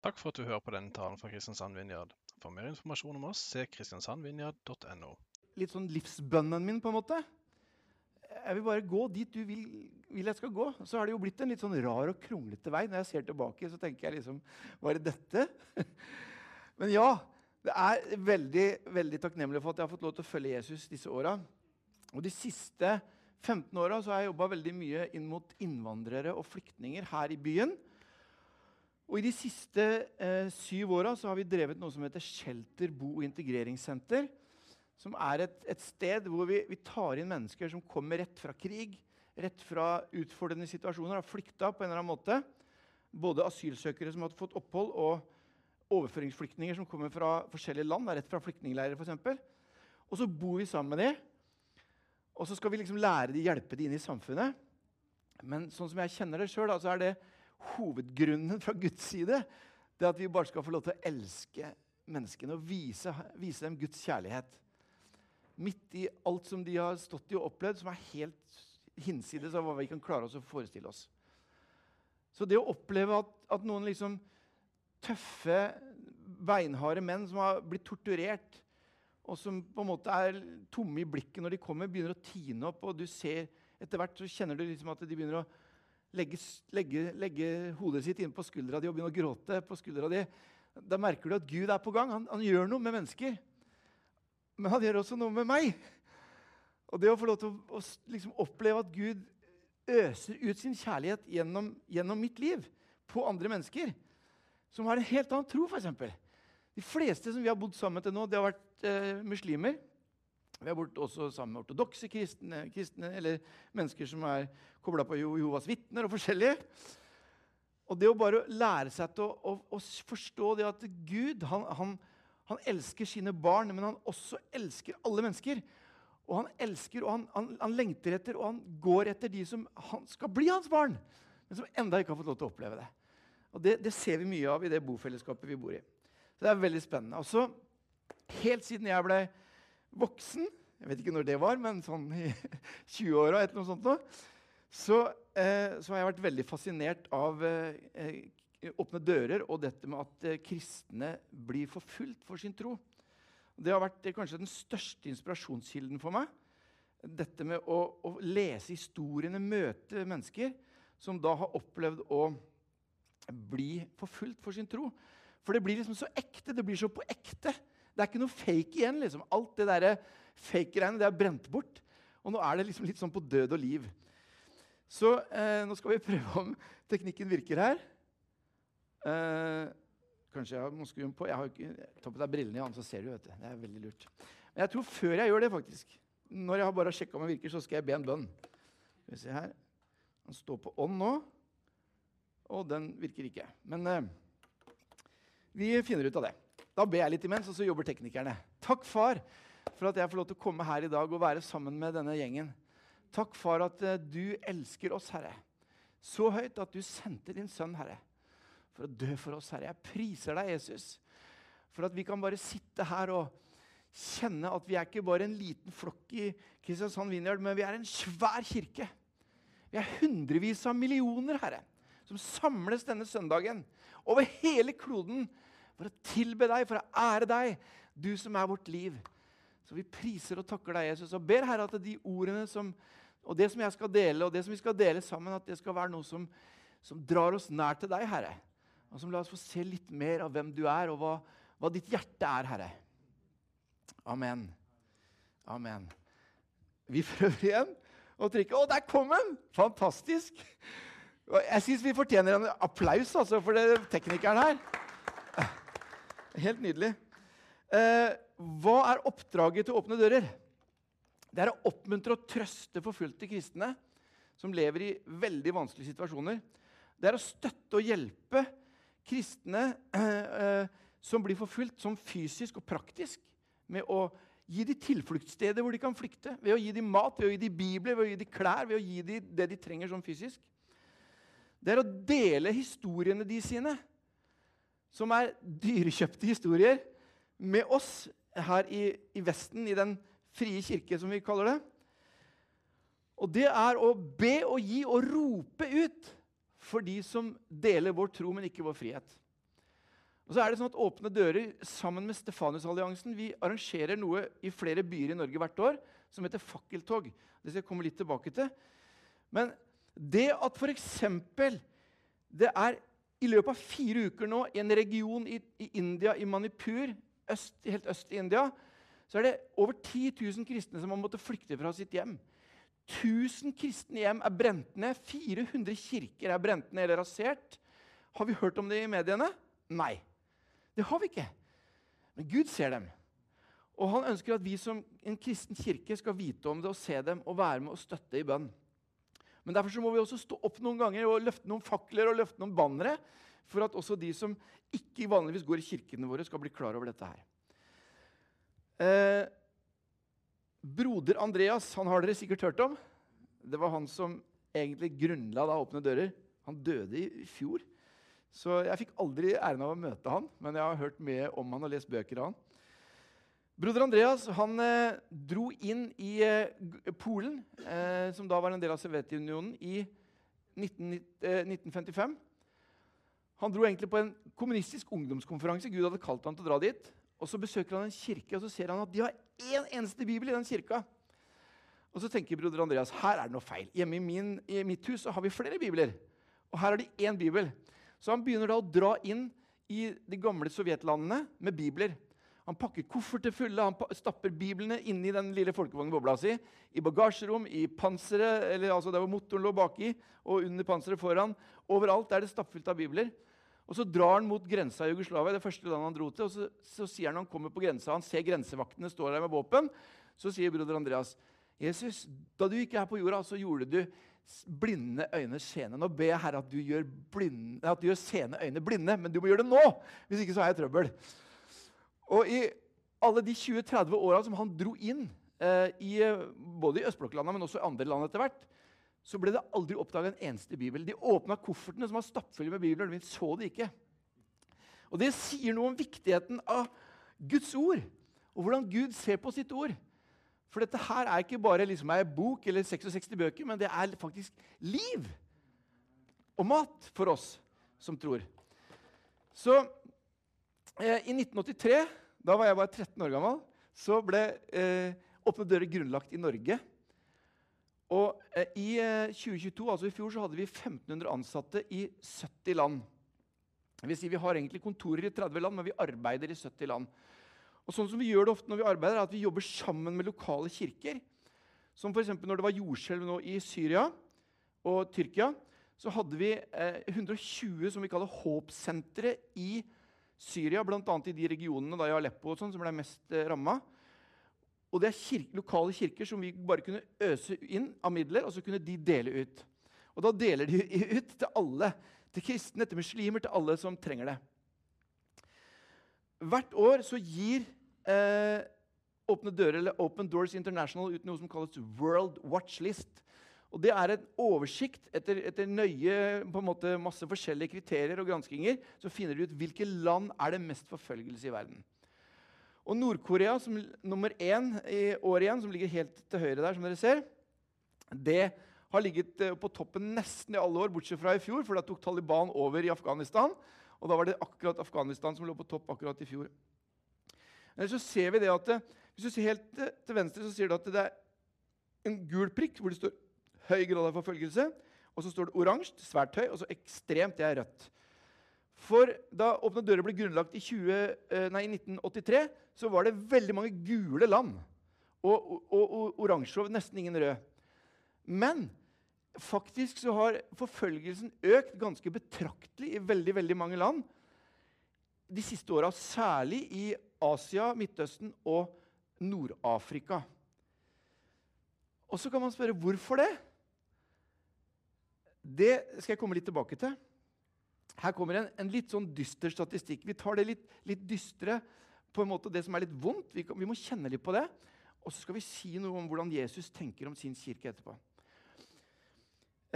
Takk for at du hører på denne talen fra Kristiansand Vinjard. For mer informasjon om oss, se kristiansandvinjard.no. litt sånn livsbønnen min, på en måte. Jeg vil bare gå dit du vil, vil jeg skal gå. Så har det jo blitt en litt sånn rar og kronglete vei. Når jeg ser tilbake, så tenker jeg liksom Var det dette? Men ja, det er veldig, veldig takknemlig for at jeg har fått lov til å følge Jesus disse åra. Og de siste 15 åra har jeg jobba veldig mye inn mot innvandrere og flyktninger her i byen. Og I de siste eh, syv åra har vi drevet noe som heter Shelter bo- og integreringssenter. Som er et, et sted hvor vi, vi, tar inn mennesker som kommer rett fra krig, rett fra utfordrende situasjoner, har flykta på en eller annen måte. Både asylsøkere som har fått opphold, og overføringsflyktninger som kommer fra forskjellige land. rett fra flyktningleirer, for eksempel. Og så bor vi sammen med dem. Og så skal vi liksom lære dem, hjelpe dem inn i samfunnet. Men sånn som jeg kjenner det sjøl, så er det hovedgrunnen fra Guds side det er at vi bare skal få lov til å elske menneskene og vise, vise dem Guds kjærlighet. Midt i alt som de har stått i og opplevd, som er helt hinsides av hva vi kan klare oss å forestille oss. Så det å oppleve at, at noen liksom tøffe, beinharde menn som har blitt torturert, og som på en måte er tomme i blikket når de kommer, begynner å tine opp, og du ser etter hvert så kjenner du liksom at de begynner å legge, legge, legge hodet sitt inn på skuldra di og begynne å gråte på skuldra di, da merker du at Gud er på gang. Han, han, gjør noe med mennesker. Men han gjør også noe med meg. Og det å få lov til å, å liksom oppleve at Gud øser ut sin kjærlighet gjennom, gjennom, mitt liv på andre mennesker som har en helt annen tro, f.eks. De fleste som vi har bodd sammen til nå, det har vært eh, muslimer. Vi har bort også sammen med ortodokse kristne, kristne, eller mennesker som er kobla på Jehovas vitner og forskjellige. Og det å bare lære seg til å, å, å forstå det at Gud han, han, han, elsker sine barn, men han også elsker alle mennesker. Og han elsker, og han, han, lengter etter, og han går etter de som skal bli hans barn, men som enda ikke har fått lov til å oppleve det. Og det, det ser vi mye av i det bofellesskapet vi bor i. Så det er veldig spennende. Og så, helt siden jeg ble voksen, jeg vet ikke når det var, men sånn i 20-åra, så, eh, så, har jeg vært veldig fascinert av eh, åpne dører og dette med at eh, kristne blir forfulgt for sin tro. Det har vært eh, kanskje den største inspirasjonskilden for meg. Dette med å, å, lese historiene, møte mennesker som da har opplevd å bli forfulgt for sin tro. For det blir liksom så ekte. Det blir så på ekte. Det er ikke noe fake igjen. liksom. Alt det der fake-greiene det er brent bort. Og nå er det liksom litt sånn på død og liv. Så eh, nå skal vi prøve om teknikken virker her. Eh, kanskje jeg har moskeum på. Jeg har ikke, Ta på deg brillene, Jan, så ser du. vet du. Det er veldig lurt. Men jeg tror før jeg gjør det, faktisk, når jeg har bare sjekka om den virker, så skal jeg be en bønn. Skal vi se her. Den står på ånd nå, og den virker ikke. Men eh, vi finner ut av det. Da ber jeg litt imens, og så jobber teknikerne. Takk, far, for at jeg får lov til å komme her i dag og være sammen med denne gjengen. Takk, far, at uh, du elsker oss, Herre. Så høyt at du sendte din sønn, Herre, for å dø for oss, Herre. Jeg priser deg, Jesus, for at vi kan bare sitte her og kjenne at vi er ikke bare en liten flokk i Kristiansand Vinjard, men vi er en svær kirke. Vi er hundrevis av millioner, Herre, som samles denne søndagen over hele kloden for å tilbe deg, for å ære deg, du som er vårt liv. Så vi priser og takker deg, Jesus, og ber Herre at de ordene som, og det som jeg skal dele, og det som vi skal dele sammen, at det skal være noe som, som drar oss nær til deg, Herre. Og som lar oss få se litt mer av hvem du er, og hva, hva ditt hjerte er, Herre. Amen. Amen. Vi prøver igjen å trykke. Å, der kom den! Fantastisk! Jeg syns vi fortjener en applaus altså, for teknikeren her. Helt nydelig. Eh, hva er oppdraget til Åpne dører? Det er å oppmuntre og trøste forfulgte kristne som lever i veldig vanskelige situasjoner. Det er å støtte og hjelpe kristne eh, eh som blir forfulgt, som fysisk og praktisk, med å gi dem tilfluktssteder hvor de kan flykte. Ved å gi dem mat, ved å gi dem bibler, ved å gi dem klær, ved å gi dem det de trenger sånn fysisk. Det er å dele historiene de sine som er dyrekjøpte historier, med oss her i, i, Vesten, i den frie kirke, som vi kaller det. Og det er å be og gi og rope ut for de som deler vår tro, men ikke vår frihet. Og så er det sånn at Åpne dører sammen med Stefanusalliansen vi arrangerer noe i flere byer i Norge hvert år som heter fakkeltog. Det skal jeg komme litt tilbake til. Men det at f.eks. det er i løpet av fire uker nå i en region i, i India, i Manipur, øst, helt øst i India, så er det over 10 000 kristne som har måttet flykte fra sitt hjem. 1000 kristne hjem er brent ned. 400 kirker er brent ned eller rasert. Har vi hørt om det i mediene? Nei. Det har vi ikke. Men Gud ser dem. Og han ønsker at vi som en kristen kirke skal vite om det og se dem og være med og støtte i bønn. Men derfor må vi også stå opp noen ganger og løfte noen fakler og løfte noen bannere for at også de som ikke vanligvis går i kirkene våre, skal bli klar over dette her. Eh, broder Andreas han har dere sikkert hørt om. Det var han som egentlig grunnla da Åpne dører. Han døde i fjor. Så jeg fikk aldri æren av å møte han, men jeg har hørt mye om han og lest bøker av han. Broder Andreas han eh, dro inn i eh, Polen, eh, som da var en del av Sovjetunionen, i 19, 1955. Eh, han dro egentlig på en kommunistisk ungdomskonferanse. Gud hadde kalt han til å dra dit. Og Så besøker han en kirke og så ser han at de har én eneste bibel i den kirka. Og Så tenker broder Andreas her er det noe feil. Hjemme i, min, i mitt hus har vi flere bibler. Og her har de én bibel. Så han begynner da å dra inn i de gamle sovjetlandene med bibler. Han pakker kofferter fulle, han stapper biblene inni den lille folkevognbobla si. I bagasjerom, i panseret, eller altså der hvor motoren lå baki, og under panseret foran. Overalt er det stappfullt av bibler. Og Så drar han mot grensa i Jugoslavia, det første landet han dro til. og så, så sier Han når han kommer på grensa, han ser grensevaktene står der med våpen, så sier broder Andreas Jesus, da du gikk her på jorda, så gjorde du blinde øyne seende. Nå ber jeg Herre at du gjør, blinde, at du gjør seende øyne blinde, men du må gjøre det nå! Hvis ikke så har jeg trøbbel. Og i alle de 20-30 åra som han dro inn, eh, i, både i østblokklandene, men også i andre land etter hvert, så ble det aldri oppdaga en eneste bibel. De åpna koffertene som var stappfulle med bibler, men så det ikke. Og Det sier noe om viktigheten av Guds ord, og hvordan Gud ser på sitt ord. For dette her er ikke bare liksom ei bok eller 66 bøker, men det er faktisk liv og mat for oss som tror. Så eh, i 1983, da var jeg bare 13 år gammel, så ble eh, Åpne dører grunnlagt i Norge. Og eh, i eh, 2022, altså i fjor, så hadde vi 1500 ansatte i 70 land. Det vil vi har egentlig kontorer i 30 land, men vi arbeider i 70 land. Og sånn som vi gjør det ofte når vi arbeider, er at vi jobber sammen med lokale kirker. Som f.eks. når det var jordskjelv nå i Syria og Tyrkia, så hadde vi eh, 120 som vi kaller håpsentre i Syria, bl.a. i de regionene da i Aleppo og sånn, som ble mest eh, ramma. Og det er kirke, lokale kirker som vi bare kunne øse inn av midler, og så kunne de dele ut. Og da deler de ut til alle. Til kristne, til muslimer, til alle som trenger det. Hvert år så gir eh, Åpne dører, eller Open Doors International ut noe som kalles World Watch List. Og Det er en oversikt etter, etter nøye på en måte masse forskjellige kriterier og granskinger. Så finner de ut hvilke land er det mest forfølgelse i verden. Og Nord-Korea som nummer én i år igjen, som ligger helt til høyre der, som dere ser, det har ligget eh, på toppen nesten i alle år, bortsett fra i fjor, for da tok Taliban over i Afghanistan. Og da var det akkurat Afghanistan som lå på topp akkurat i fjor. Men så ser vi det at Hvis du ser helt til venstre, så sier du at det er en gul prikk hvor det står 'høy grad av forfølgelse'. Og så står det oransje, svært høy, og så ekstremt, det er rødt. For da Åpne dører ble grunnlagt i, 20, nei, i 1983, så var det veldig mange gule land. Og, og, og oransje og nesten ingen rød. Men faktisk så har forfølgelsen økt ganske betraktelig i veldig, veldig mange land de siste åra. Særlig i Asia, Midtøsten og Nord-Afrika. Og så kan man spørre hvorfor det. Det skal jeg komme litt tilbake til. Her kommer en, en litt sånn dyster statistikk. Vi tar det litt, litt dystre, på en måte det som er litt vondt. Vi, vi må kjenne litt på det. Og så skal vi si noe om hvordan Jesus tenker om sin kirke etterpå.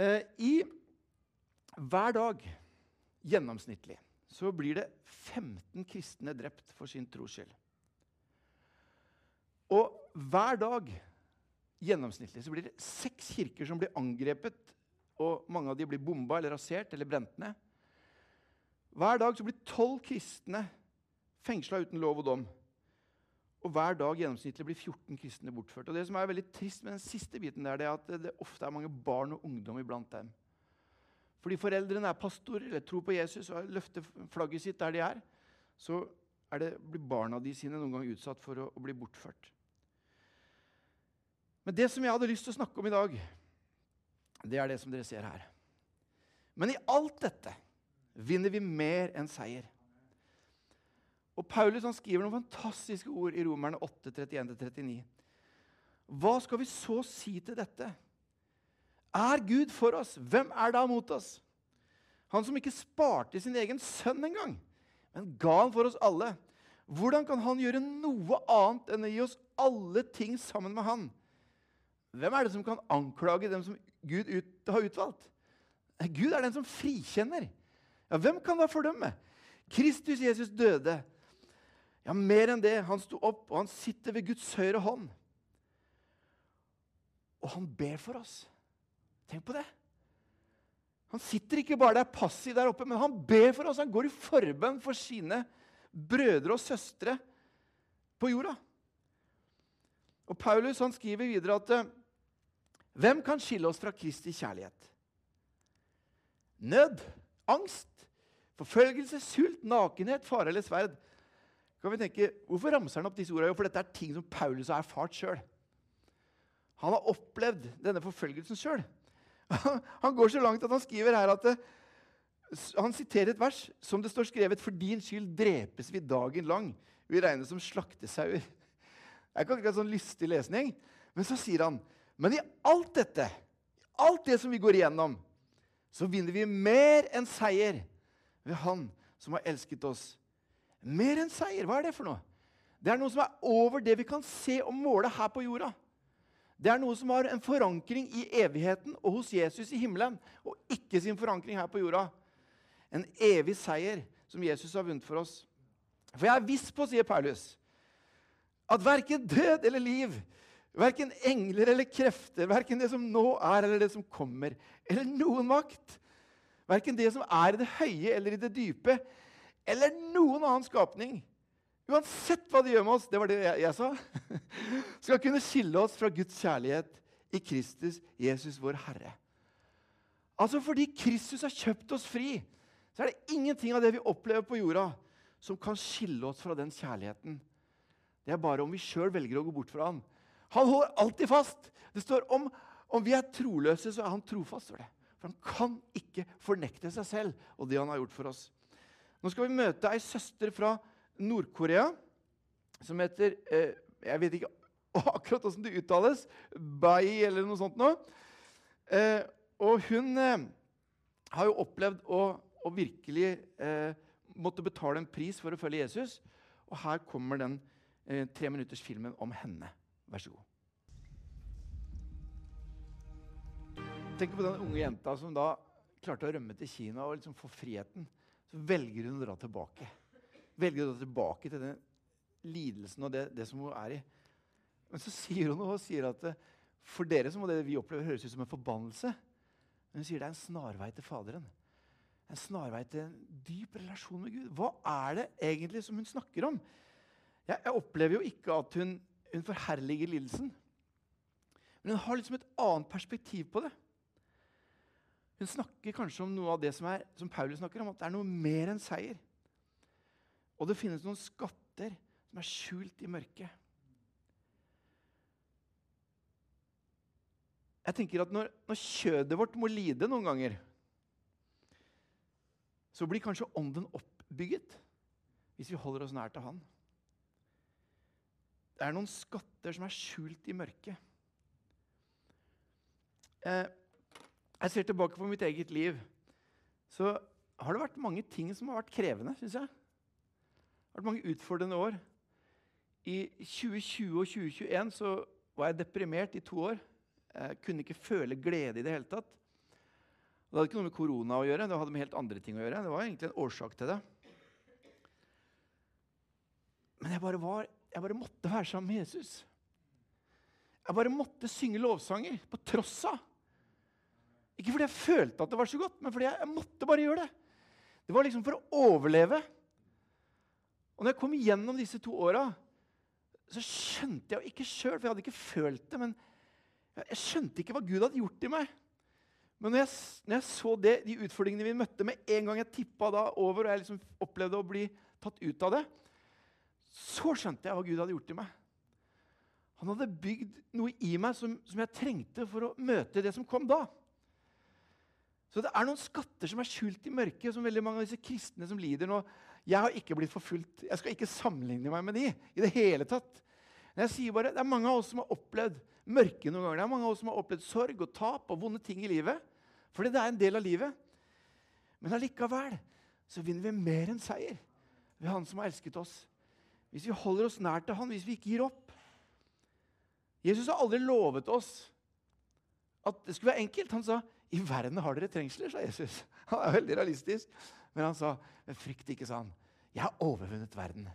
Eh, I hver dag gjennomsnittlig så blir det 15 kristne drept for sin tros skyld. Og hver dag gjennomsnittlig så blir det seks kirker som blir angrepet, og mange av de blir bomba eller rasert eller brent ned. Hver dag blir tolv kristne fengsla uten lov og dom. Og hver dag gjennomsnittlig blir 14 kristne bortført. Og Det som er veldig trist med den siste biten, der, det er at det ofte er mange barn og ungdom iblant dem. Fordi foreldrene er pastorer eller tror på Jesus og løfter flagget sitt der de er, så er det, blir barna de sine noen gang utsatt for å, å bli bortført. Men det som jeg hadde lyst til å snakke om i dag, det er det som dere ser her. Men i alt dette vinner vi mer enn seier. Og Paulus han skriver noen fantastiske ord i Romerne 8, 31-39. Hva skal vi så si til dette? Er Gud for oss? Hvem er da mot oss? Han som ikke sparte sin egen sønn engang, men ga han for oss alle. Hvordan kan han gjøre noe annet enn å gi oss alle ting sammen med han? Hvem er det som kan anklage dem som Gud ut, har utvalgt? Gud er den som frikjenner. Ja, Hvem kan da fordømme? Kristus Jesus døde. Ja, mer enn det. Han sto opp, og han sitter ved Guds høyre hånd. Og han ber for oss. Tenk på det. Han sitter ikke bare der passiv der oppe, men han ber for oss. Han går i forbønn for sine brødre og søstre på jorda. Og Paulus han skriver videre at hvem kan skille oss fra Kristi kjærlighet? Nød, angst, forfølgelse, sult, nakenhet, fare eller sverd. Kan vi tenke, Hvorfor ramser han opp disse ordene? For dette er ting som Paulus har erfart sjøl. Han har opplevd denne forfølgelsen sjøl. Han går så langt at han skriver her at han siterer et vers som det står skrevet For din skyld drepes vi dagen lang. Vi regnes som slaktesauer. Det er ikke akkurat sånn lystig lesning. Men så sier han men i alt dette, alt det som vi går igjennom, så vinner vi mer enn seier ved Han som har elsket oss. Mer enn seier, hva er det for noe? Det er noe som er over det vi kan se og måle her på jorda. Det er noe som har en forankring i evigheten og hos Jesus i himmelen, og ikke sin forankring her på jorda. En evig seier som Jesus har vunnet for oss. For jeg er viss på, sier Paulus, at verken død eller liv, verken engler eller krefter, verken det som nå er eller det som kommer, eller noen makt, verken det som er i det høye eller i det dype, eller noen annen skapning, uansett hva de gjør med oss, det var det jeg, jeg sa, skal kunne skille oss fra Guds kjærlighet i Kristus, Jesus, vår Herre. Altså Fordi Kristus har kjøpt oss fri, så er det ingenting av det vi opplever på jorda, som kan skille oss fra den kjærligheten. Det er bare om vi sjøl velger å gå bort fra han. Han holder alltid fast. Det står om, om vi er troløse, så er han trofast. For det. For han kan ikke fornekte seg selv og det han har gjort for oss. Nå skal vi møte ei søster fra Nord-Korea som heter eh, Jeg vet ikke akkurat åssen det uttales. Bai eller noe sånt noe. Eh, og hun eh, har jo opplevd å, å virkelig eh, måtte betale en pris for å følge Jesus. Og her kommer den eh, tre minutters filmen om henne. Vær så god. Tenk på den unge jenta som da klarte å rømme til Kina og liksom få friheten. Så velger hun å dra tilbake. Velger å dra tilbake til den lidelsen og det, det som hun er i. Men så sier hun noe og sier at eh, for dere så må det vi opplever, høres ut som en forbannelse. Men hun sier det er en snarvei til Faderen. En snarvei til en dyp relasjon med Gud. Hva er det egentlig som hun snakker om? Jeg, jeg opplever jo ikke at hun, hun forherliger lidelsen. Men hun har liksom et annet perspektiv på det. Hun snakker kanskje om noe av det som, er, som Paulus snakker om, at det er noe mer enn seier. Og det finnes noen skatter som er skjult i mørket. Jeg tenker at når, når kjødet vårt må lide noen ganger, så blir kanskje ånden oppbygget hvis vi holder oss nær til Han. Det er noen skatter som er skjult i mørket. Eh, jeg ser tilbake på mitt eget liv, så har det vært mange ting som har vært krevende, syns jeg. Det har vært mange utfordrende år. I 2020 og 2021 så var jeg deprimert i to år. Jeg kunne ikke føle glede i det hele tatt. Det hadde ikke noe med korona å gjøre, det hadde med helt andre ting å gjøre. Det var egentlig en årsak til det. Men jeg bare, var, jeg bare måtte være sammen med Jesus. Jeg bare måtte synge lovsanger på tross av. Ikke fordi jeg følte at det var så godt, men fordi jeg, jeg måtte bare gjøre det. Det var liksom for å overleve. Og når jeg kom igjennom disse to åra, så skjønte jeg ikke sjøl, for jeg hadde ikke følt det, men jeg skjønte ikke hva Gud hadde gjort i meg. Men når jeg, når jeg så det, de utfordringene vi møtte, med en gang jeg tippa da over, og jeg liksom opplevde å bli tatt ut av det, så skjønte jeg hva Gud hadde gjort i meg. Han hadde bygd noe i meg som, som jeg trengte for å møte det som kom da. Så det er noen skatter som er skjult i mørket, som veldig mange av disse kristne som lider nå. Jeg har ikke blitt forfulgt. Jeg skal ikke sammenligne meg med de i det hele tatt. Men jeg sier bare, Det er mange av oss som har opplevd mørke noen ganger. Det er mange av oss som har opplevd sorg og tap og vonde ting i livet. Fordi det er en del av livet. Men allikevel så vinner vi mer enn seier ved Han som har elsket oss. Hvis vi holder oss nær til Han, hvis vi ikke gir opp. Jesus har aldri lovet oss at det skulle være enkelt. Han sa i verden har dere trengsler, sa Jesus. Han er veldig realistisk. Men han sa, men frykt ikke, sa han. Jeg har overvunnet verden.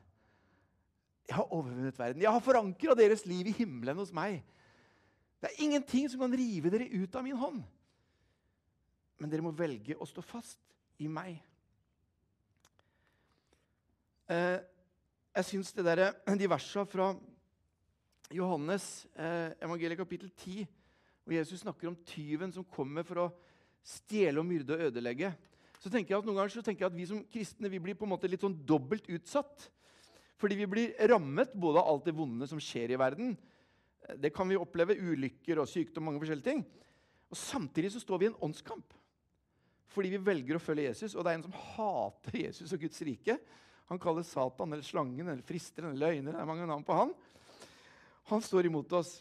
Jeg har overvunnet verden. Jeg har forankra deres liv i himmelen hos meg. Det er ingenting som kan rive dere ut av min hånd. Men dere må velge å stå fast i meg. Eh, jeg syns de versene fra Johannes eh, evangeliet kapittel 10, hvor Jesus snakker om tyven som kommer for å stjele og myrde og ødelegge, så tenker jeg at noen ganger så tenker jeg at vi som kristne vi blir på en måte litt sånn dobbelt utsatt. Fordi vi blir rammet både av alt det vonde som skjer i verden. Det kan vi oppleve. Ulykker og sykdom mange forskjellige ting. Og Samtidig så står vi i en åndskamp. Fordi vi velger å følge Jesus. Og det er en som hater Jesus og Guds rike. Han kalles Satan eller slangen eller fristeren eller løgner. Det er mange navn på han. Han står imot oss.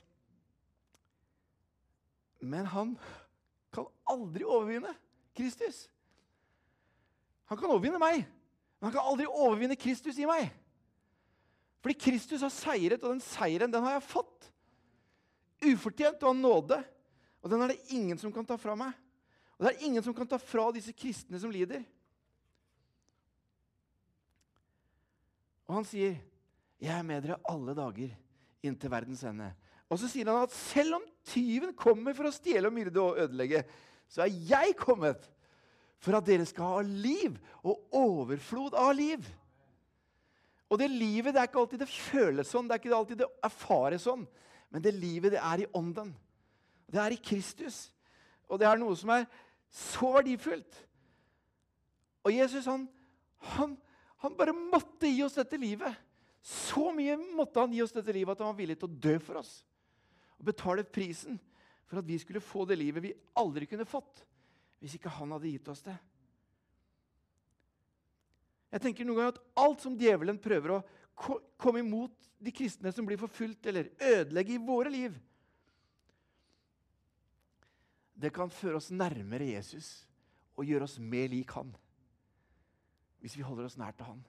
Men han kan aldri overvinne Kristus. Han kan overvinne meg, men han kan aldri overvinne Kristus i meg. Fordi Kristus har seiret, og den seieren den har jeg fått. Ufortjent og av nåde. Og den er det ingen som kan ta fra meg. Og det er ingen som kan ta fra disse kristne som lider. Og han sier, 'Jeg er med dere alle dager inntil verdens ende. Og så sier han at selv om tyven kommer for å stjele og myrde og ødelegge, så er jeg kommet for at dere skal ha liv og overflod av liv. Og det livet det er ikke alltid det føles sånn, det er ikke alltid det erfares sånn. Men det livet det er i ånden. Det er i Kristus. Og det er noe som er så verdifullt. Og Jesus han, han, han bare måtte gi oss dette livet. Så mye måtte han gi oss dette livet at han var villig til å dø for oss. Og betale prisen for at vi skulle få det livet vi aldri kunne fått hvis ikke han hadde gitt oss det. Jeg tenker noen ganger at Alt som djevelen prøver å komme imot de kristne som blir forfulgt, eller ødelegge i våre liv, det kan føre oss nærmere Jesus og gjøre oss mer lik han hvis vi holder oss nær til han.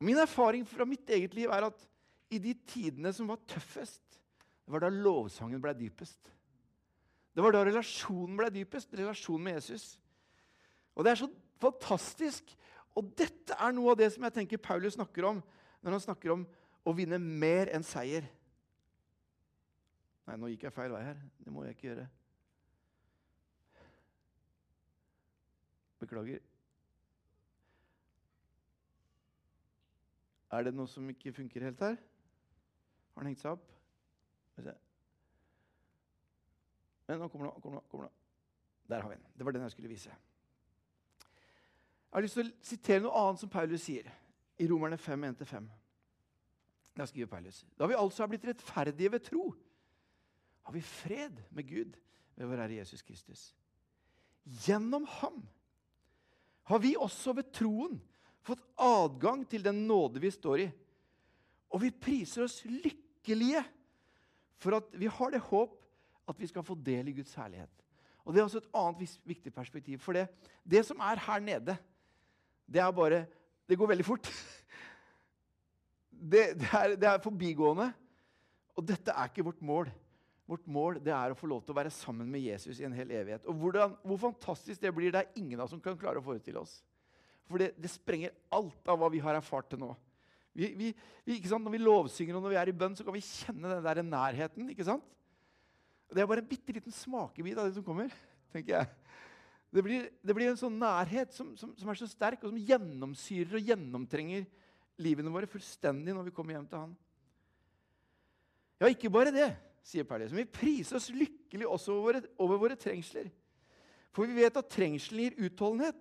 Min erfaring fra mitt eget liv er at i de tidene som var tøffest, det var da lovsangen ble dypest. Det var da relasjonen ble dypest, relasjonen med Jesus. Og det er så fantastisk. Og dette er noe av det som jeg tenker Paulus snakker om når han snakker om å vinne mer enn seier. Nei, nå gikk jeg feil vei her. Det må jeg ikke gjøre. Beklager. Er det noe som ikke funker helt her? Har den hengt seg opp? Men nå kommer den. Kommer kommer Der har vi den. Det var den jeg skulle vise. Jeg har lyst til å sitere noe annet som Paulus sier i Romerne 5, 1-5. Da skriver Paulus Da vi altså har blitt rettferdige ved tro, har vi fred med Gud ved vår Herre Jesus Kristus. Gjennom ham har vi også ved troen fått adgang til den nåde vi står i. Og vi priser oss lykkelige for at vi har det håp at vi skal få del i Guds herlighet. Og Det er også et annet viktig perspektiv. For det, det som er her nede, det er bare Det går veldig fort. Det, det, er, det er forbigående. Og dette er ikke vårt mål. Vårt mål det er å få lov til å være sammen med Jesus i en hel evighet. Og hvordan, Hvor fantastisk det blir, det er ingen av oss som kan klare å forestille oss. For det, det, sprenger alt av hva vi har erfart til nå. Vi, vi, vi, når vi lovsynger og når vi er i bønn, så kan vi kjenne den der nærheten. ikke sant? Det er bare en bitte liten smakebit av det som kommer. tenker jeg. Det blir, det blir en sånn nærhet som, som, som, er så sterk, og som gjennomsyrer og gjennomtrenger livene våre fullstendig når vi kommer hjem til Han. Ja, ikke bare det, sier Paulus. Vi priser oss lykkelig også over våre, over våre trengsler. For vi vet at trengselen gir utholdenhet.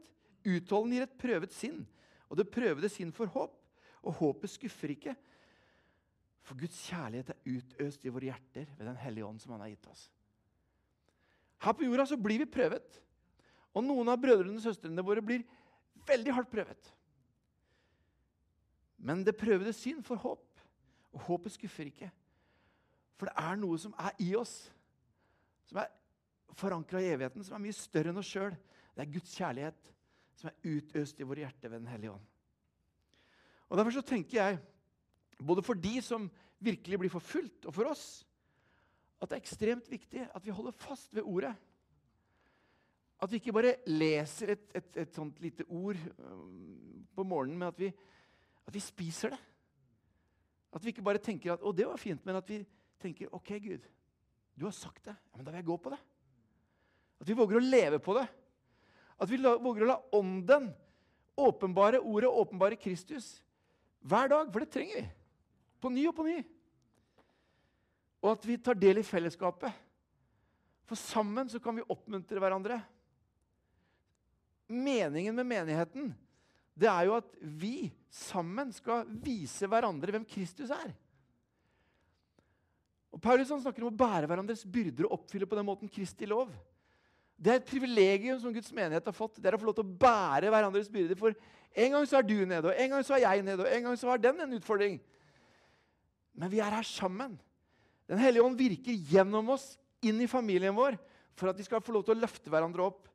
Utholden gir et prøvet sinn. Og det prøvede sinn for håp. Og håpet skuffer ikke. For Guds kjærlighet er utøst i våre hjerter ved Den hellige ånd som Han har gitt oss. Her på jorda så blir vi prøvet. Og noen av brødrene og søstrene våre blir veldig hardt prøvet. Men det prøvede syn for håp. Og håpet skuffer ikke. For det er noe som er i oss, som er forankra i evigheten, som er mye større enn oss sjøl. Det er Guds kjærlighet som er utøst i våre hjerter ved Den hellige ånd. Og Derfor så tenker jeg, både for de som virkelig blir forfulgt, og for oss, at det er ekstremt viktig at vi holder fast ved ordet. At vi ikke bare leser et, et, et sånt lite ord um, på morgenen, men at vi, at vi, spiser det. At vi ikke bare tenker at 'Å, det var fint', men at vi tenker 'OK, Gud, du har sagt det. Ja, men da vil jeg gå på det'. At vi våger å leve på det. At vi våger å la Ånden åpenbare ordet, åpenbare Kristus hver dag. For det trenger vi. På ny og på ny. Og at vi tar del i fellesskapet. For sammen så kan vi oppmuntre hverandre. Meningen med menigheten det er jo at vi sammen skal vise hverandre hvem Kristus er. Og Paulus han snakker om å bære hverandres byrder og oppfylle på den måten Kristi lov. Det er et privilegium som Guds menighet har fått. Det er å få lov til å bære hverandres byrder. For en gang så er du nede, og en gang så er jeg nede, og en gang så har den en utfordring. Men vi er her sammen. Den hellige ånd virker gjennom oss inn i familien vår for at de skal få lov til å løfte hverandre opp.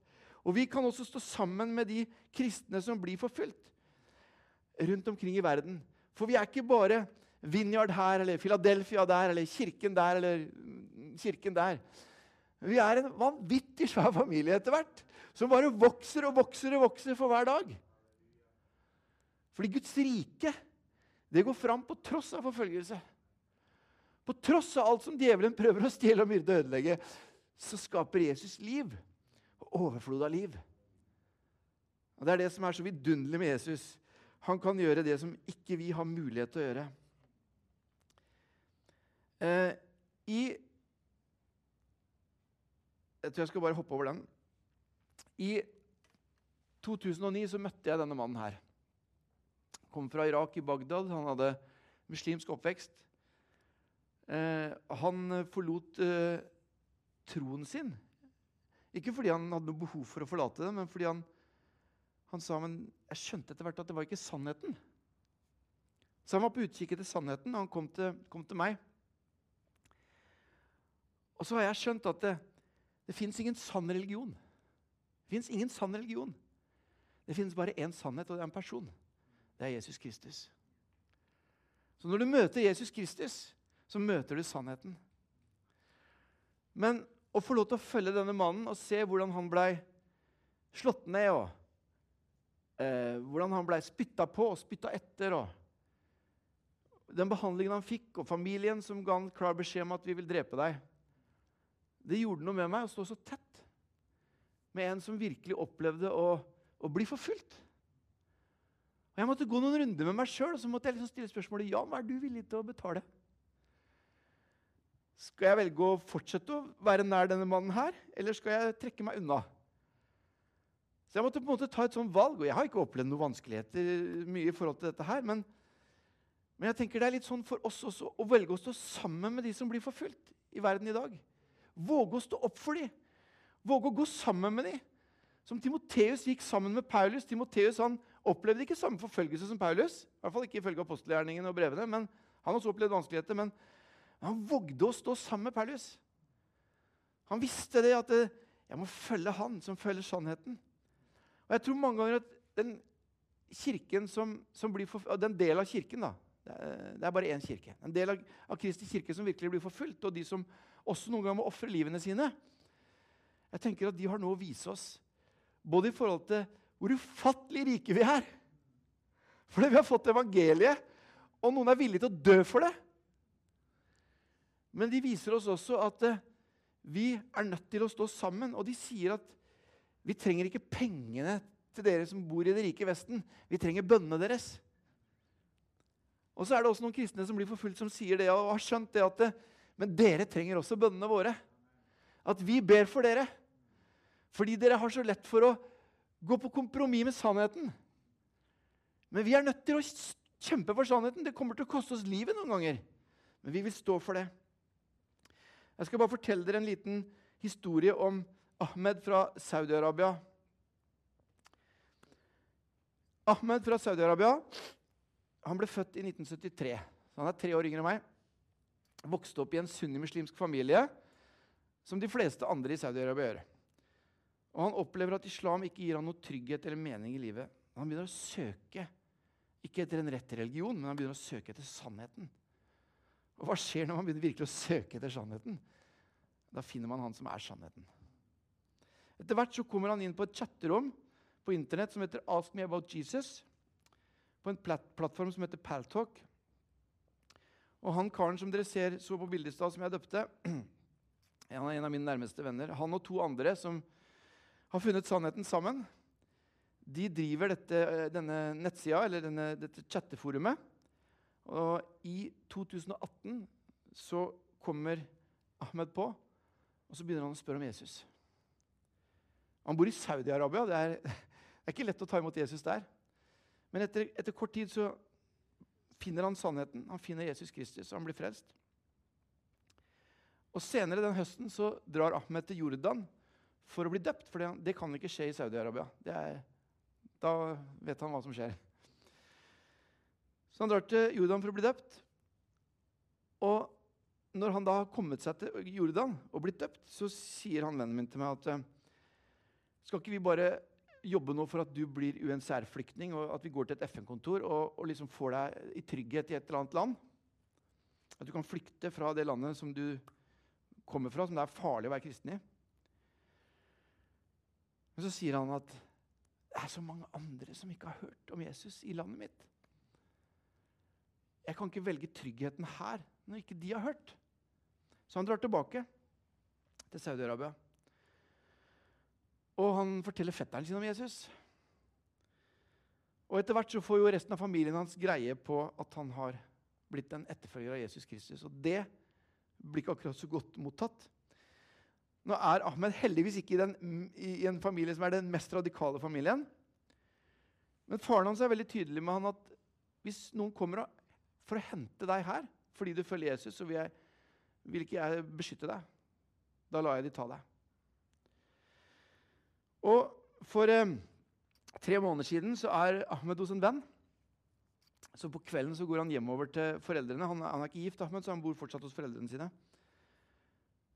Og vi kan også stå sammen med de kristne som blir forfulgt rundt omkring i verden. For vi er ikke bare Vineyard her, eller Philadelphia der, eller kirken der, eller kirken der. Vi er en vanvittig svær familie etter hvert, som bare vokser og vokser og vokser for hver dag. Fordi Guds rike det går fram på tross av forfølgelse. På tross av alt som djevelen prøver å stjele og myrde og ødelegge, så skaper Jesus liv. Og overflod av liv. Og Det er det som er så vidunderlig med Jesus. Han kan gjøre det som ikke vi har mulighet til å gjøre. Eh, I Jeg tror jeg skal bare hoppe over den. I 2009 så møtte jeg denne mannen her. Kom fra Irak, i Bagdad. Han hadde muslimsk oppvekst. Eh, han forlot eh, troen sin. Ikke fordi han hadde noe behov for å forlate det, men fordi han, han sa men jeg skjønte etter hvert at det var ikke sannheten. Så han var på utkikk etter sannheten, og han kom til, kom til meg. Og så har jeg skjønt at det, det fins ingen sann religion. Det fins ingen sann religion. Det finnes bare én sannhet, og det er en person. Det er Jesus Kristus. Så når du møter Jesus Kristus, så møter du sannheten. Men å få lov til å følge denne mannen og se hvordan han blei slått ned, og eh, hvordan han blei spytta på og spytta etter og Den behandlingen han fikk, og familien som ga han klar beskjed om at vi vil drepe deg det gjorde noe med meg å stå så tett med en som virkelig opplevde å, å bli forfulgt. Og Jeg måtte gå noen runder med meg sjøl og så måtte jeg liksom stille spørsmålet Jan, hva er du villig til å betale. Skal jeg velge å fortsette å være nær denne mannen her, eller skal jeg trekke meg unna? Så Jeg måtte på en måte ta et sånt valg, og jeg har ikke opplevd noen vanskeligheter mye i forhold til dette her, men, men jeg tenker det er litt sånn for oss også å velge å stå sammen med de som blir forfulgt i verden i dag. Våge å stå opp for dem. Våge å gå sammen med dem. Som Timoteus gikk sammen med Paulus. Timoteus han opplevde ikke samme forfølgelse som Paulus. I hvert fall ikke ifølge apostelgjerningene og brevene. men Han også opplevde vanskeligheter, men han vågde å stå sammen med Paulus. Han visste det at eh, jeg må følge han som følger sannheten. Og jeg tror mange ganger at den kirken som, som blir for, den del av kirken da, det er, det er bare én kirke. En del av, av Kristi kirke som virkelig blir forfulgt, og de som også noen ganger må ofre livene sine. Jeg tenker at De har noe å vise oss, både i forhold til hvor ufattelig rike vi er. Fordi vi har fått evangeliet, og noen er villige til å dø for det. Men de viser oss også at eh, vi er nødt til å stå sammen. Og de sier at Vi trenger ikke pengene til dere som bor i det rike Vesten. Vi trenger bønnene deres. Og så er det også noen kristne som blir forfulgt, som sier det og har skjønt det at det, Men dere trenger også bønnene våre. At vi ber for dere. Fordi dere har så lett for å gå på kompromiss med sannheten. Men vi er nødt til å kjempe for sannheten. Det kommer til å koste oss livet noen ganger. Men vi vil stå for det. Jeg skal bare fortelle dere en liten historie om Ahmed fra Saudi-Arabia. Ahmed fra Saudi-Arabia han ble født i 1973. så Han er tre år yngre enn meg. Vokste opp i en sunnimuslimsk familie, som de fleste andre i Saudi-Arabia gjør. Og Han opplever at islam ikke gir han noe trygghet eller mening i livet. Han begynner å søke, ikke etter en rett religion, men han begynner å søke etter sannheten. Og hva skjer når man begynner virkelig å søke etter sannheten? Da finner man han som er sannheten. Etter hvert så kommer han inn på et chatterom på Internett som heter Ask Me About Jesus. På en plat plattform som heter Paltalk. Og han karen som dere ser så på bildet i stad, som jeg døpte, han er en av mine nærmeste venner. Han og to andre som har funnet sannheten sammen, de driver dette, denne nettsida, eller denne, dette chatteforumet. Og i 2018 så kommer Ahmed på, og så begynner han å spørre om Jesus. Han bor i Saudi-Arabia. Det, det, er ikke lett å ta imot Jesus der. Men etter, etter, kort tid så finner han sannheten. Han finner Jesus Kristus, og han blir frelst. Og Senere den høsten så drar Ahmed til Jordan for å bli døpt. For det, det kan ikke skje i Saudi-Arabia. Da vet han hva som skjer. Så han drar til Jordan for å bli døpt. Og når han da har kommet seg til Jordan og blitt døpt, så sier han vennen min til meg at eh, skal ikke vi bare jobbe nå for at du blir UNCR-flyktning, og at vi går til et FN-kontor og, og, liksom får deg i trygghet i et eller annet land? At du kan flykte fra det landet som du kommer fra, som det er farlig å være kristen i? Men så sier han at det er så mange andre som ikke har hørt om Jesus i landet mitt. Jeg kan ikke velge tryggheten her når ikke de har hørt. Så han drar tilbake til Saudi-Arabia. Og han forteller fetteren sin om Jesus. Og Etter hvert så får jo resten av familien hans greie på at han har blitt en etterfølger av Jesus Kristus. Og det blir ikke akkurat så godt mottatt. Nå er Ahmed heldigvis ikke i, den, i, en familie som er den mest radikale familien. Men faren hans er veldig tydelig med han at hvis noen kommer for å hente deg her fordi du følger Jesus, så vil, jeg, vil ikke jeg beskytte deg. Da lar jeg de ta deg. Og For eh, tre måneder siden så er Ahmed hos en venn. Så På kvelden så går han hjemover til foreldrene. Han, han er ikke gift, Ahmed, så han bor fortsatt hos foreldrene sine.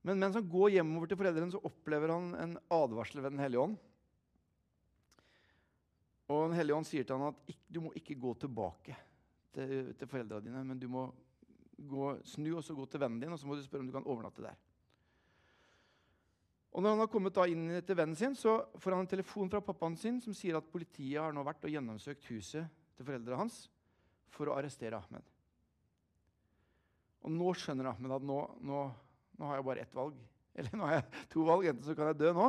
Men mens han går hjemover til foreldrene, så opplever han en advarsel ved Den hellige ånd. Og Den hellige ånd sier til han at du må ikke gå tilbake til, til foreldrene dine, men du må gå, snu og så gå til vennen din og så må du spørre om du kan overnatte der. Og når han har kommet inn til vennen sin, så får han en telefon fra pappaen sin som sier at politiet har nå vært og gjennomsøkt huset til foreldrene hans for å arrestere Ahmed. Og nå skjønner Ahmed at nå, nå, nå har jeg bare ett valg. Eller nå har jeg to valg. Enten så kan jeg dø nå,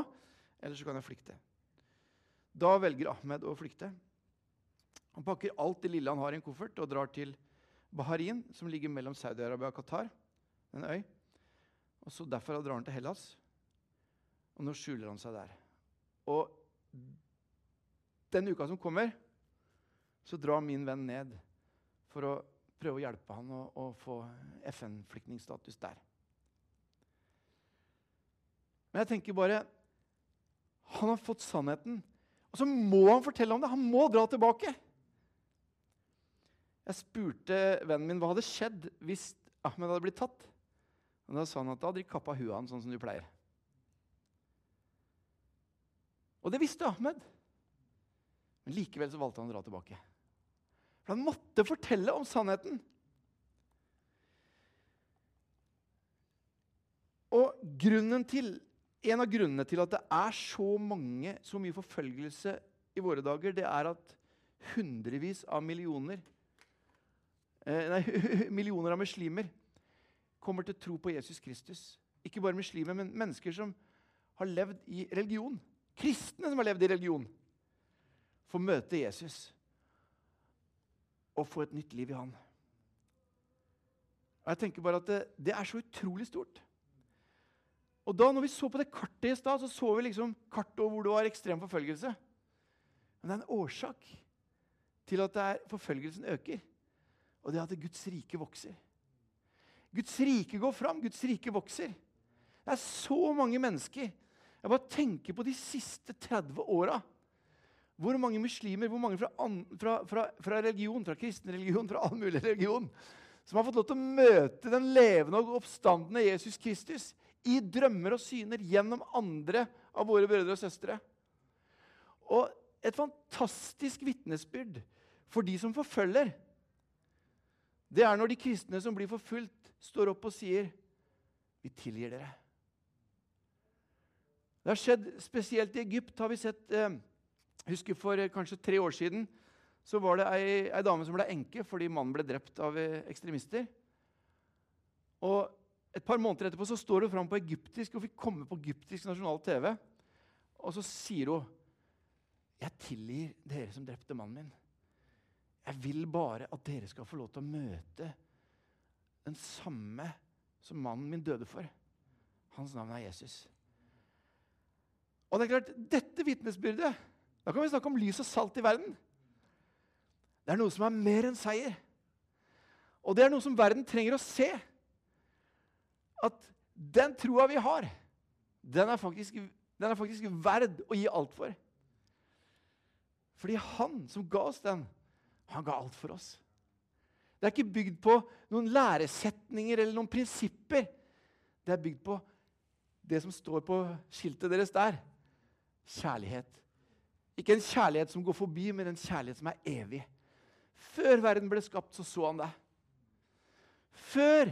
eller så kan jeg flykte. Da velger Ahmed å flykte. Han pakker alt det lille han har i en koffert, og drar til Baharin, som ligger mellom Saudi-Arabia og Qatar. En øy. Og så Derfra drar han til Hellas. Og nå skjuler han seg der. Og den uka som kommer, så drar min venn ned for å prøve å hjelpe han å, å få FN-flyktningstatus der. Men jeg tenker bare Han har fått sannheten. Og så må han fortelle om det. Han må dra tilbake. Jeg spurte vennen min hva hadde skjedd hvis Ahmed hadde blitt tatt. Og Da sa han at da hadde de kappa huet hans sånn som du pleier. Og det visste Ahmed. Men likevel så valgte han å dra tilbake. For han måtte fortelle om sannheten. Og til, En av grunnene til at det er så mange, så mye forfølgelse i våre dager, det er at hundrevis av millioner eh, nei, millioner av muslimer kommer til å tro på Jesus Kristus. Ikke bare muslimer, men mennesker som har levd i religion kristne som har levd i religion, får møte Jesus og få et nytt liv i han. Og jeg tenker bare at det, det er så utrolig stort. Og da når vi så på det kartet i stad, så så vi liksom kartet over hvor det var ekstrem forfølgelse. Men det er en årsak til at er, forfølgelsen øker. Og det er at Guds rike vokser. Guds rike går fram, Guds rike vokser. Det er så mange mennesker. Jeg bare tenker på de siste 30 åra. Hvor mange muslimer, hvor mange fra, fra, fra, fra, religion, fra kristen religion, fra all mulig religion, som har fått lov til å møte den levende og oppstandende Jesus Kristus i drømmer og syner gjennom andre av våre brødre og søstre. Og et fantastisk vitnesbyrd for de som forfølger. Det er når de kristne som blir forfulgt, står opp og sier, 'Vi tilgir dere'. Det har skjedd spesielt i Egypt. har vi sett, eh, husker For eh, kanskje tre år siden så var det ei, ei dame som ble enke fordi mannen ble drept av eh, ekstremister. Og Et par måneder etterpå så står hun fram på egyptisk og fikk komme på egyptisk nasjonal TV. Og så sier hun 'Jeg tilgir dere som drepte mannen min.' 'Jeg vil bare at dere skal få lov til å møte den samme som mannen min døde for.' Hans navn er Jesus. Og det er klart, Dette vitnesbyrdet Da kan vi snakke om lys og salt i verden. Det er noe som er mer enn seier. Og det er noe som verden trenger å se. At den troa vi har, den er faktisk, den er faktisk verd å gi alt for. Fordi han som ga oss den, han ga alt for oss. Det er ikke bygd på noen læresetninger eller noen prinsipper. Det er bygd på det som står på skiltet deres der. Kjærlighet. Ikke en kjærlighet som går forbi, men en kjærlighet som er evig. Før verden ble skapt, så så han det. Før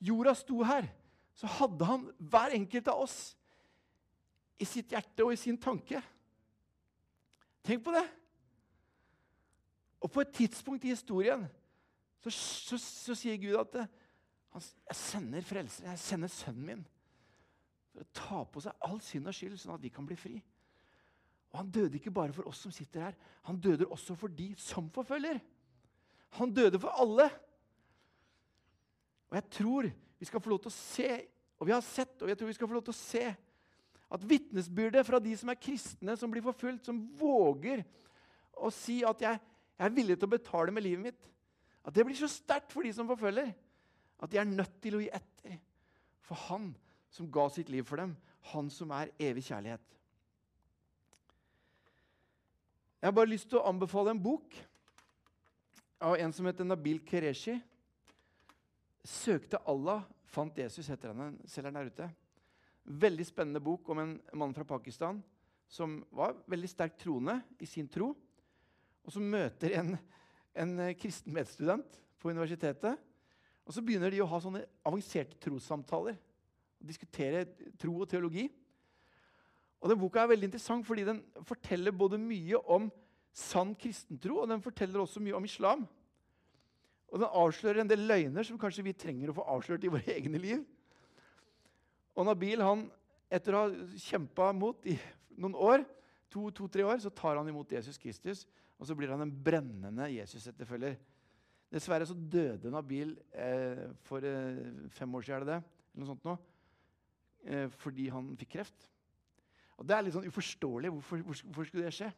jorda sto her, så hadde han hver enkelt av oss i sitt hjerte og i sin tanke. Tenk på det! Og på et tidspunkt i historien så, så, så sier Gud at han, jeg sender frelser, jeg sender sønnen min for å ta på seg all synd og skyld, sånn at vi kan bli fri. Og Han døde ikke bare for oss som sitter her, han døde også for de som forfølger. Han døde for alle. Og jeg tror vi skal få lov til å se, og vi har sett, og jeg tror vi skal få lov til å se at vitnesbyrdet fra de som er kristne, som blir forfulgt, som våger å si at jeg, jeg er villig til å betale med livet mitt. At det blir så sterkt for de som forfølger, at de er nødt til å gi etter for Han som ga sitt liv for dem, Han som er evig kjærlighet. Jeg har bare lyst til å anbefale en bok av en som heter Nabil Kereshi. 'Søkte Allah, fant Jesus', heter han. Selger den der ute. Veldig spennende bok om en mann fra Pakistan som var veldig sterkt troende i sin tro og som møter en, en kristen medstudent på universitetet. Og så begynner de å ha sånne avanserte trossamtaler. Diskutere tro og teologi. Og den Boka er veldig interessant fordi den forteller både mye om sann kristentro, og den forteller også mye om islam. Og den avslører en del løgner som kanskje vi trenger å få avslørt i våre egne liv. Og Nabil, han, etter å ha kjempa mot i noen år, to-tre to, år, så tar han imot Jesus Kristus og så blir han en brennende Jesus-etterfølger. Dessverre så døde Nabil eh, for eh, fem år siden, er det det? Eller noe sånt nå, eh, fordi han fikk kreft. Og Det er litt sånn uforståelig. Hvorfor, hvorfor, skulle det skje?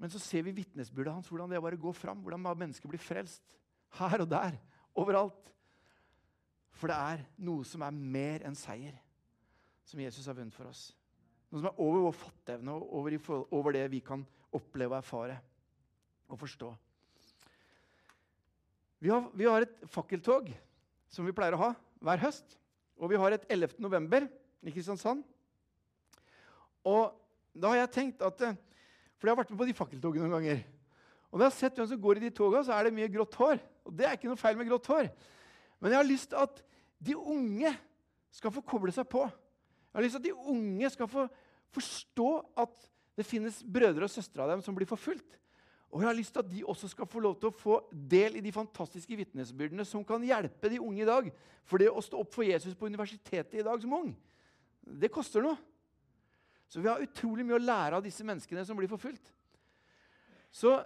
Men så ser vi vitnesbyrdet hans, hvordan det bare går fram. Hvordan mennesker blir frelst. Her og der. Overalt. For det er noe som er mer enn seier, som Jesus har vunnet for oss. Noe som er over vår fatteevne og over, over det vi kan oppleve og erfare og forstå. Vi har, vi har, et fakkeltog som vi pleier å ha hver høst. Og vi har et 11. november i Kristiansand. Og da har jeg tenkt at eh, For jeg har vært med på de fakkeltogene noen ganger. Og når jeg har sett hvem som går i de toga, så er det mye grått hår. Og det er ikke noe feil med grått hår. Men jeg har lyst til at de unge skal få koble seg på. Jeg har lyst til at de unge skal få forstå at det finnes brødre og søstre av dem som blir forfulgt. Og jeg har lyst til at de også skal få lov til å få del i de fantastiske vitnesbyrdene som kan hjelpe de unge i dag. For det å stå opp for Jesus på universitetet i dag som ung, det koster noe. Så vi har utrolig mye å lære av disse menneskene som blir forfulgt. Så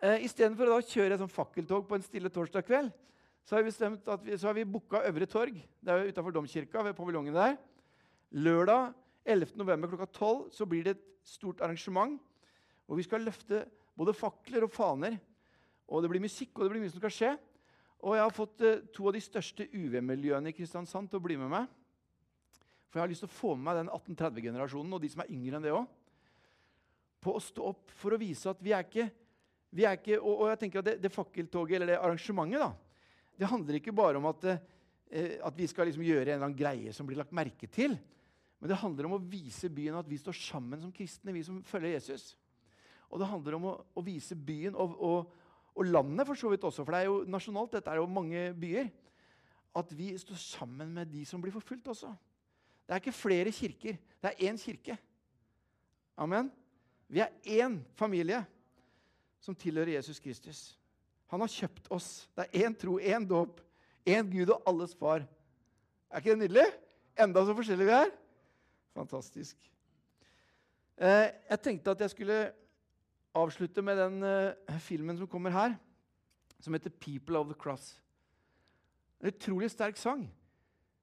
eh, istedenfor å da kjøre et sånn fakkeltog på en stille torsdag kveld, så har vi bestemt at vi, så har vi booka Øvre Torg det er utafor Domkirka. ved paviljongen der. Lørdag 11. november klokka 12 så blir det et stort arrangement Og vi skal løfte både fakler og faner. Og det blir musikk, og det blir mye som skal skje. Og jeg har fått eh, to av de største UV-miljøene i Kristiansand til å bli med meg. For jeg har lyst til å få med meg den 1830-generasjonen og de som er yngre enn det òg. På å stå opp for å vise at vi er ikke, vi er ikke og, og, jeg tenker at det, det fakkeltoget eller det arrangementet da, det handler ikke bare om at, eh, at vi skal liksom gjøre en eller annen greie som blir lagt merke til. Men det handler om å vise byen at vi står sammen som kristne, vi som følger Jesus. Og det handler om å, å vise byen og, og, og, landet for så vidt også, for det er jo nasjonalt, dette er jo mange byer, at vi står sammen med de som blir forfulgt også. Det er ikke flere kirker, det er én kirke. Amen. Vi er én familie som tilhører Jesus Kristus. Han har kjøpt oss. Det er én tro, én dåp, én Gud og alles far. Er ikke det nydelig? Enda så forskjellige vi er. Fantastisk. Eh, jeg tenkte at jeg skulle avslutte med den eh, filmen som kommer her, som heter 'People of the Cross'. En utrolig sterk sang.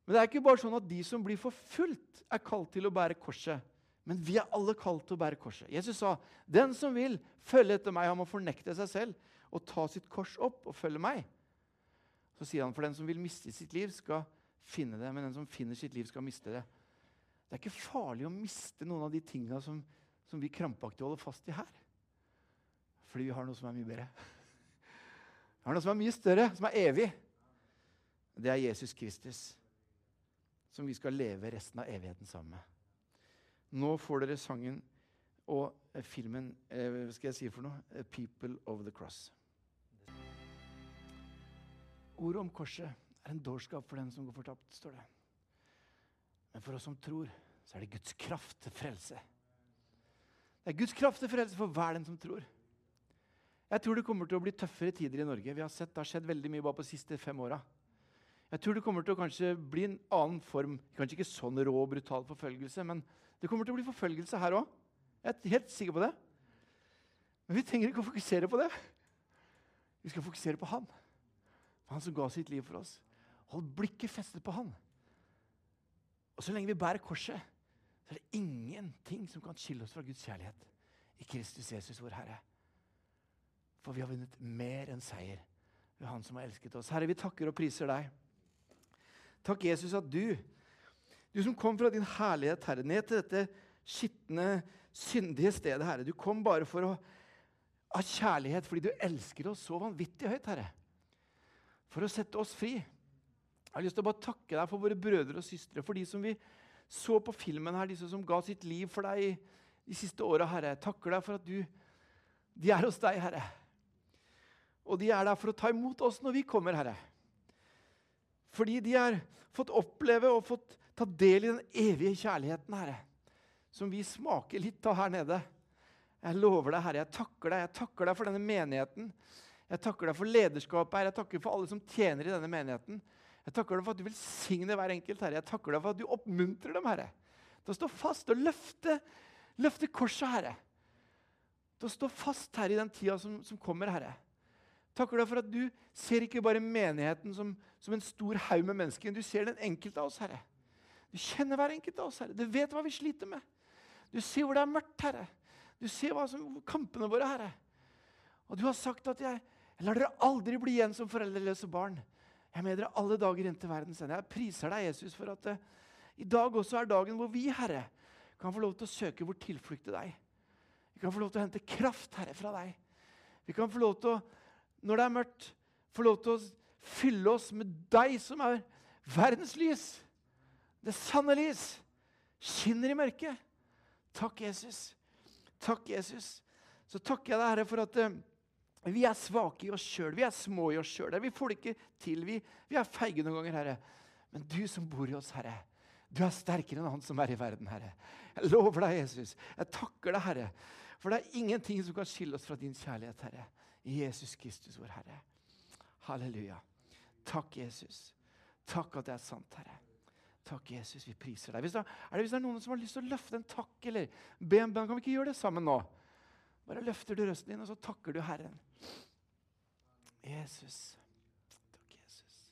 Men det er ikke bare sånn at de som blir forfulgt, er kalt til å bære korset. Men vi er alle kalt til å bære korset. Jesus sa, 'Den som vil følge etter meg, han må fornekte seg selv' og ta sitt kors opp og følge meg. Så sier han for den som vil miste sitt liv, skal finne det. Men den som finner sitt liv, skal miste det. Det er ikke farlig å miste noen av de tinga som, som, vi krampaktig holder fast i her. Fordi vi har noe som er mye bedre. Vi har noe som er mye større, som er evig. Det er Jesus Kristus, som vi skal leve resten av evigheten sammen med. Nå får dere sangen og filmen eh, Hva skal jeg si for noe? 'People of the Cross'. Ordet om korset er en dårskap for den som går fortapt, står det. Men for oss som tror, så er det Guds kraft til frelse. Det er Guds kraft til frelse for hver den som tror. Jeg tror det kommer til å bli tøffere tider i Norge. Vi har sett Det har skjedd veldig mye bare på de siste fem åra. Jeg tror det kommer til å kanskje bli en annen form. Kanskje ikke sånn rå og brutal forfølgelse, men det kommer til å bli forfølgelse her òg. Jeg er helt sikker på det. Men vi trenger ikke å fokusere på det. Vi skal fokusere på Han. Han som ga sitt liv for oss. Hold blikket festet på Han. Og så lenge vi bærer korset, så er det ingenting som kan skille oss fra Guds kjærlighet i Kristus Jesus, vår Herre. For vi har vunnet mer enn seier ved Han som har elsket oss. Herre, vi takker og priser deg. Takk, Jesus, at du, du som kom fra din herlighet, Herre, ned til dette skitne, syndige stedet, Herre. Du kom bare for å ha kjærlighet fordi du elsker oss så vanvittig høyt, Herre for å sette oss fri. Jeg har lyst til å bare takke deg for våre brødre og søstre, for de som vi så på filmen her, disse som ga sitt liv for deg de siste åra, Herre. Jeg takker deg for at du, de er hos deg, Herre. Og de er der for å ta imot oss når vi kommer, Herre. Fordi de har fått oppleve og fått ta del i den evige kjærligheten, Herre. Som vi smaker litt av her nede. Jeg lover deg, Herre, jeg takker deg. Jeg takker deg for denne menigheten. Jeg takker deg for lederskapet her. Jeg takker for alle som tjener i denne menigheten. Jeg takker deg for at du velsigner hver enkelt. Herre. Jeg takker deg for at du oppmuntrer dem, Herre. Til å stå fast og løfte, løfte korset, Herre. Til å stå fast her i den tida som, som kommer, Herre. Takker deg for at du ser ikke bare menigheten som, som en stor haug med mennesker. Du ser den enkelte av oss, Herre. Du kjenner hver enkelt av oss, Herre. Du vet hva vi sliter med. Du ser hvor det er mørkt, Herre. Du ser hva som, kampene våre, Herre. Og du har sagt at jeg, jeg lar dere aldri bli igjen som foreldreløse barn. Jeg er med dere alle dager inn til verdens ende. Jeg priser deg, Jesus, for at uh, i dag også er dagen hvor vi, Herre, kan få lov til å søke vår tilflukt til deg. Vi kan få lov til å hente kraft, Herre, fra deg. Vi kan få lov til å, når det er mørkt, få lov til å fylle oss med deg som er verdens lys. Det sanne lys skinner i mørket. Takk, Jesus. Takk, Jesus. Så takker jeg deg, Herre, for at uh, vi er svake i oss sjøl, vi er små i oss sjøl. Vi får det ikke til. Vi, vi er feige noen ganger, Herre. Men du som bor i oss, Herre, du er sterkere enn han som er i verden, Herre. Jeg lover deg, Jesus. Jeg takker deg, Herre. For det er ingenting som kan skille oss fra din kjærlighet, Herre. Jesus Kristus, vår Herre. Halleluja. Takk, Jesus. Takk at det er sant, Herre. Takk, Jesus, vi priser deg. Hvis det, er det hvis det er noen som har lyst til å løfte en takk eller be en bønn, kan vi ikke gjøre det sammen nå? Bare løfter du røsten din, og så takker du Herren. Jesus. Takk, Jesus.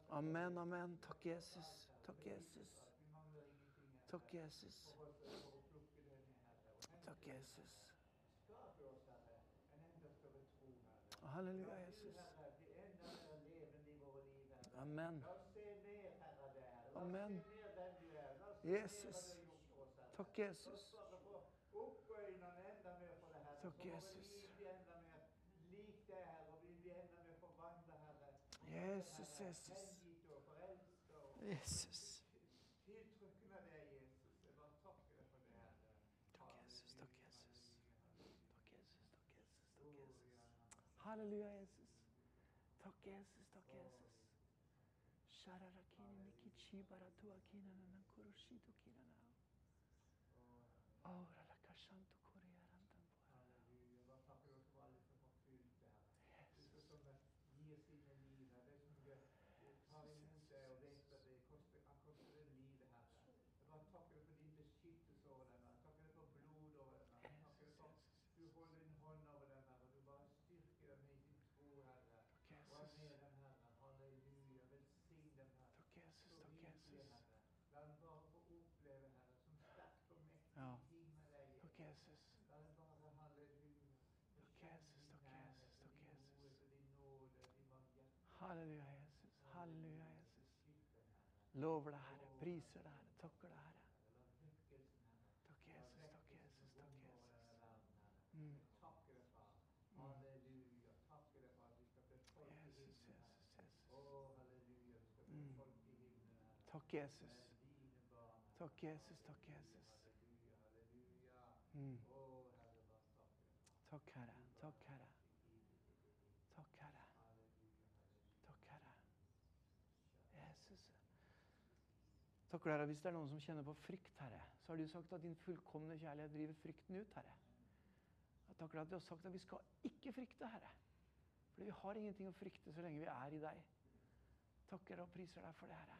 Amen, amen. Takk, Jesus. Takk, Jesus. Takk, Jesus. Takk, Jesus. Halleluja, Jesus. Amen. Amen. Jesus. Takk, Jesus. Takk, Jesus. Jesus, Jesus. Jesus. Halleluja, Jesus. Takk, Jesus. Takk, Jesus. Lover deg, Herre. Priser deg, Herre. Takker deg, Herre. Takk, Jesus. Takk, Jesus. Takk, Jesus. Mm. Jesus, Jesus, Jesus. Mm. Takk, Jesus. Takk, Jesus. Takk, Jesus. Mm. Takk, Herre. Takk, Herre. Takk, Herre. Takk, Herre. Jesus. Takk, Herre. Hvis det er noen som kjenner på frykt, Herre, så har du sagt at din fullkomne kjærlighet driver frykten ut, Herre. Jeg takker deg at du har sagt at vi skal ikke frykte, Herre. Fordi vi har ingenting å frykte så lenge vi er i deg. Takker og priser deg for det, Herre.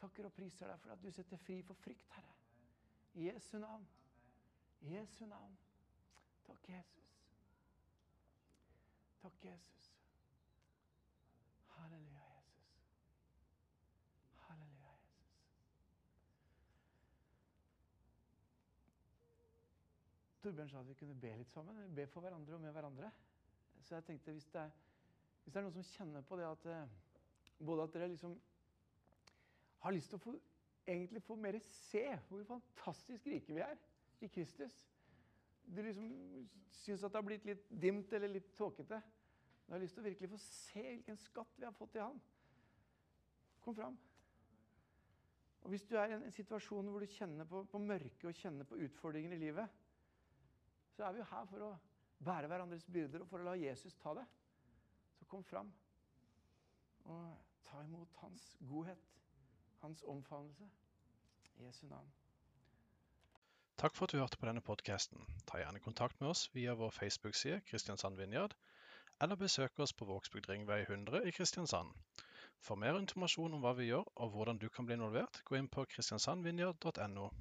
Takker og priser deg for at du setter fri for frykt, Herre. I Jesu navn. I Jesu navn. Takk, Jesus. Takk, Jesus. Halleluja, Jesus. Halleluja, Jesus. Torbjørn sa at vi kunne be litt sammen. Be for hverandre og med hverandre. Så jeg tenkte hvis det er, hvis det er noen som kjenner på det at eh, både at dere liksom har lyst til å få, egentlig få mer se hvor fantastisk rike vi er i Kristus. Du liksom syns at det har blitt litt dimt eller litt tåkete. Du har lyst til å virkelig få se hvilken skatt vi har fått i Han. Kom fram. Og Hvis du er i en, situasjon hvor du kjenner på, på mørke og kjenner på utfordringer i livet, så er vi jo her for å bære hverandres byrder og for å la Jesus ta det. Så kom fram og ta imot hans godhet, hans omfavnelse. I Jesu navn. Takk for at du hørte på denne podkasten. Ta gjerne kontakt med oss via vår Facebook-side Kristiansand Vinjard, eller besøk oss på Vågsbygd Ringvei 100 i Kristiansand. For mer informasjon om hva vi gjør og hvordan du kan bli involvert, gå inn på kristiansandvinjard.no.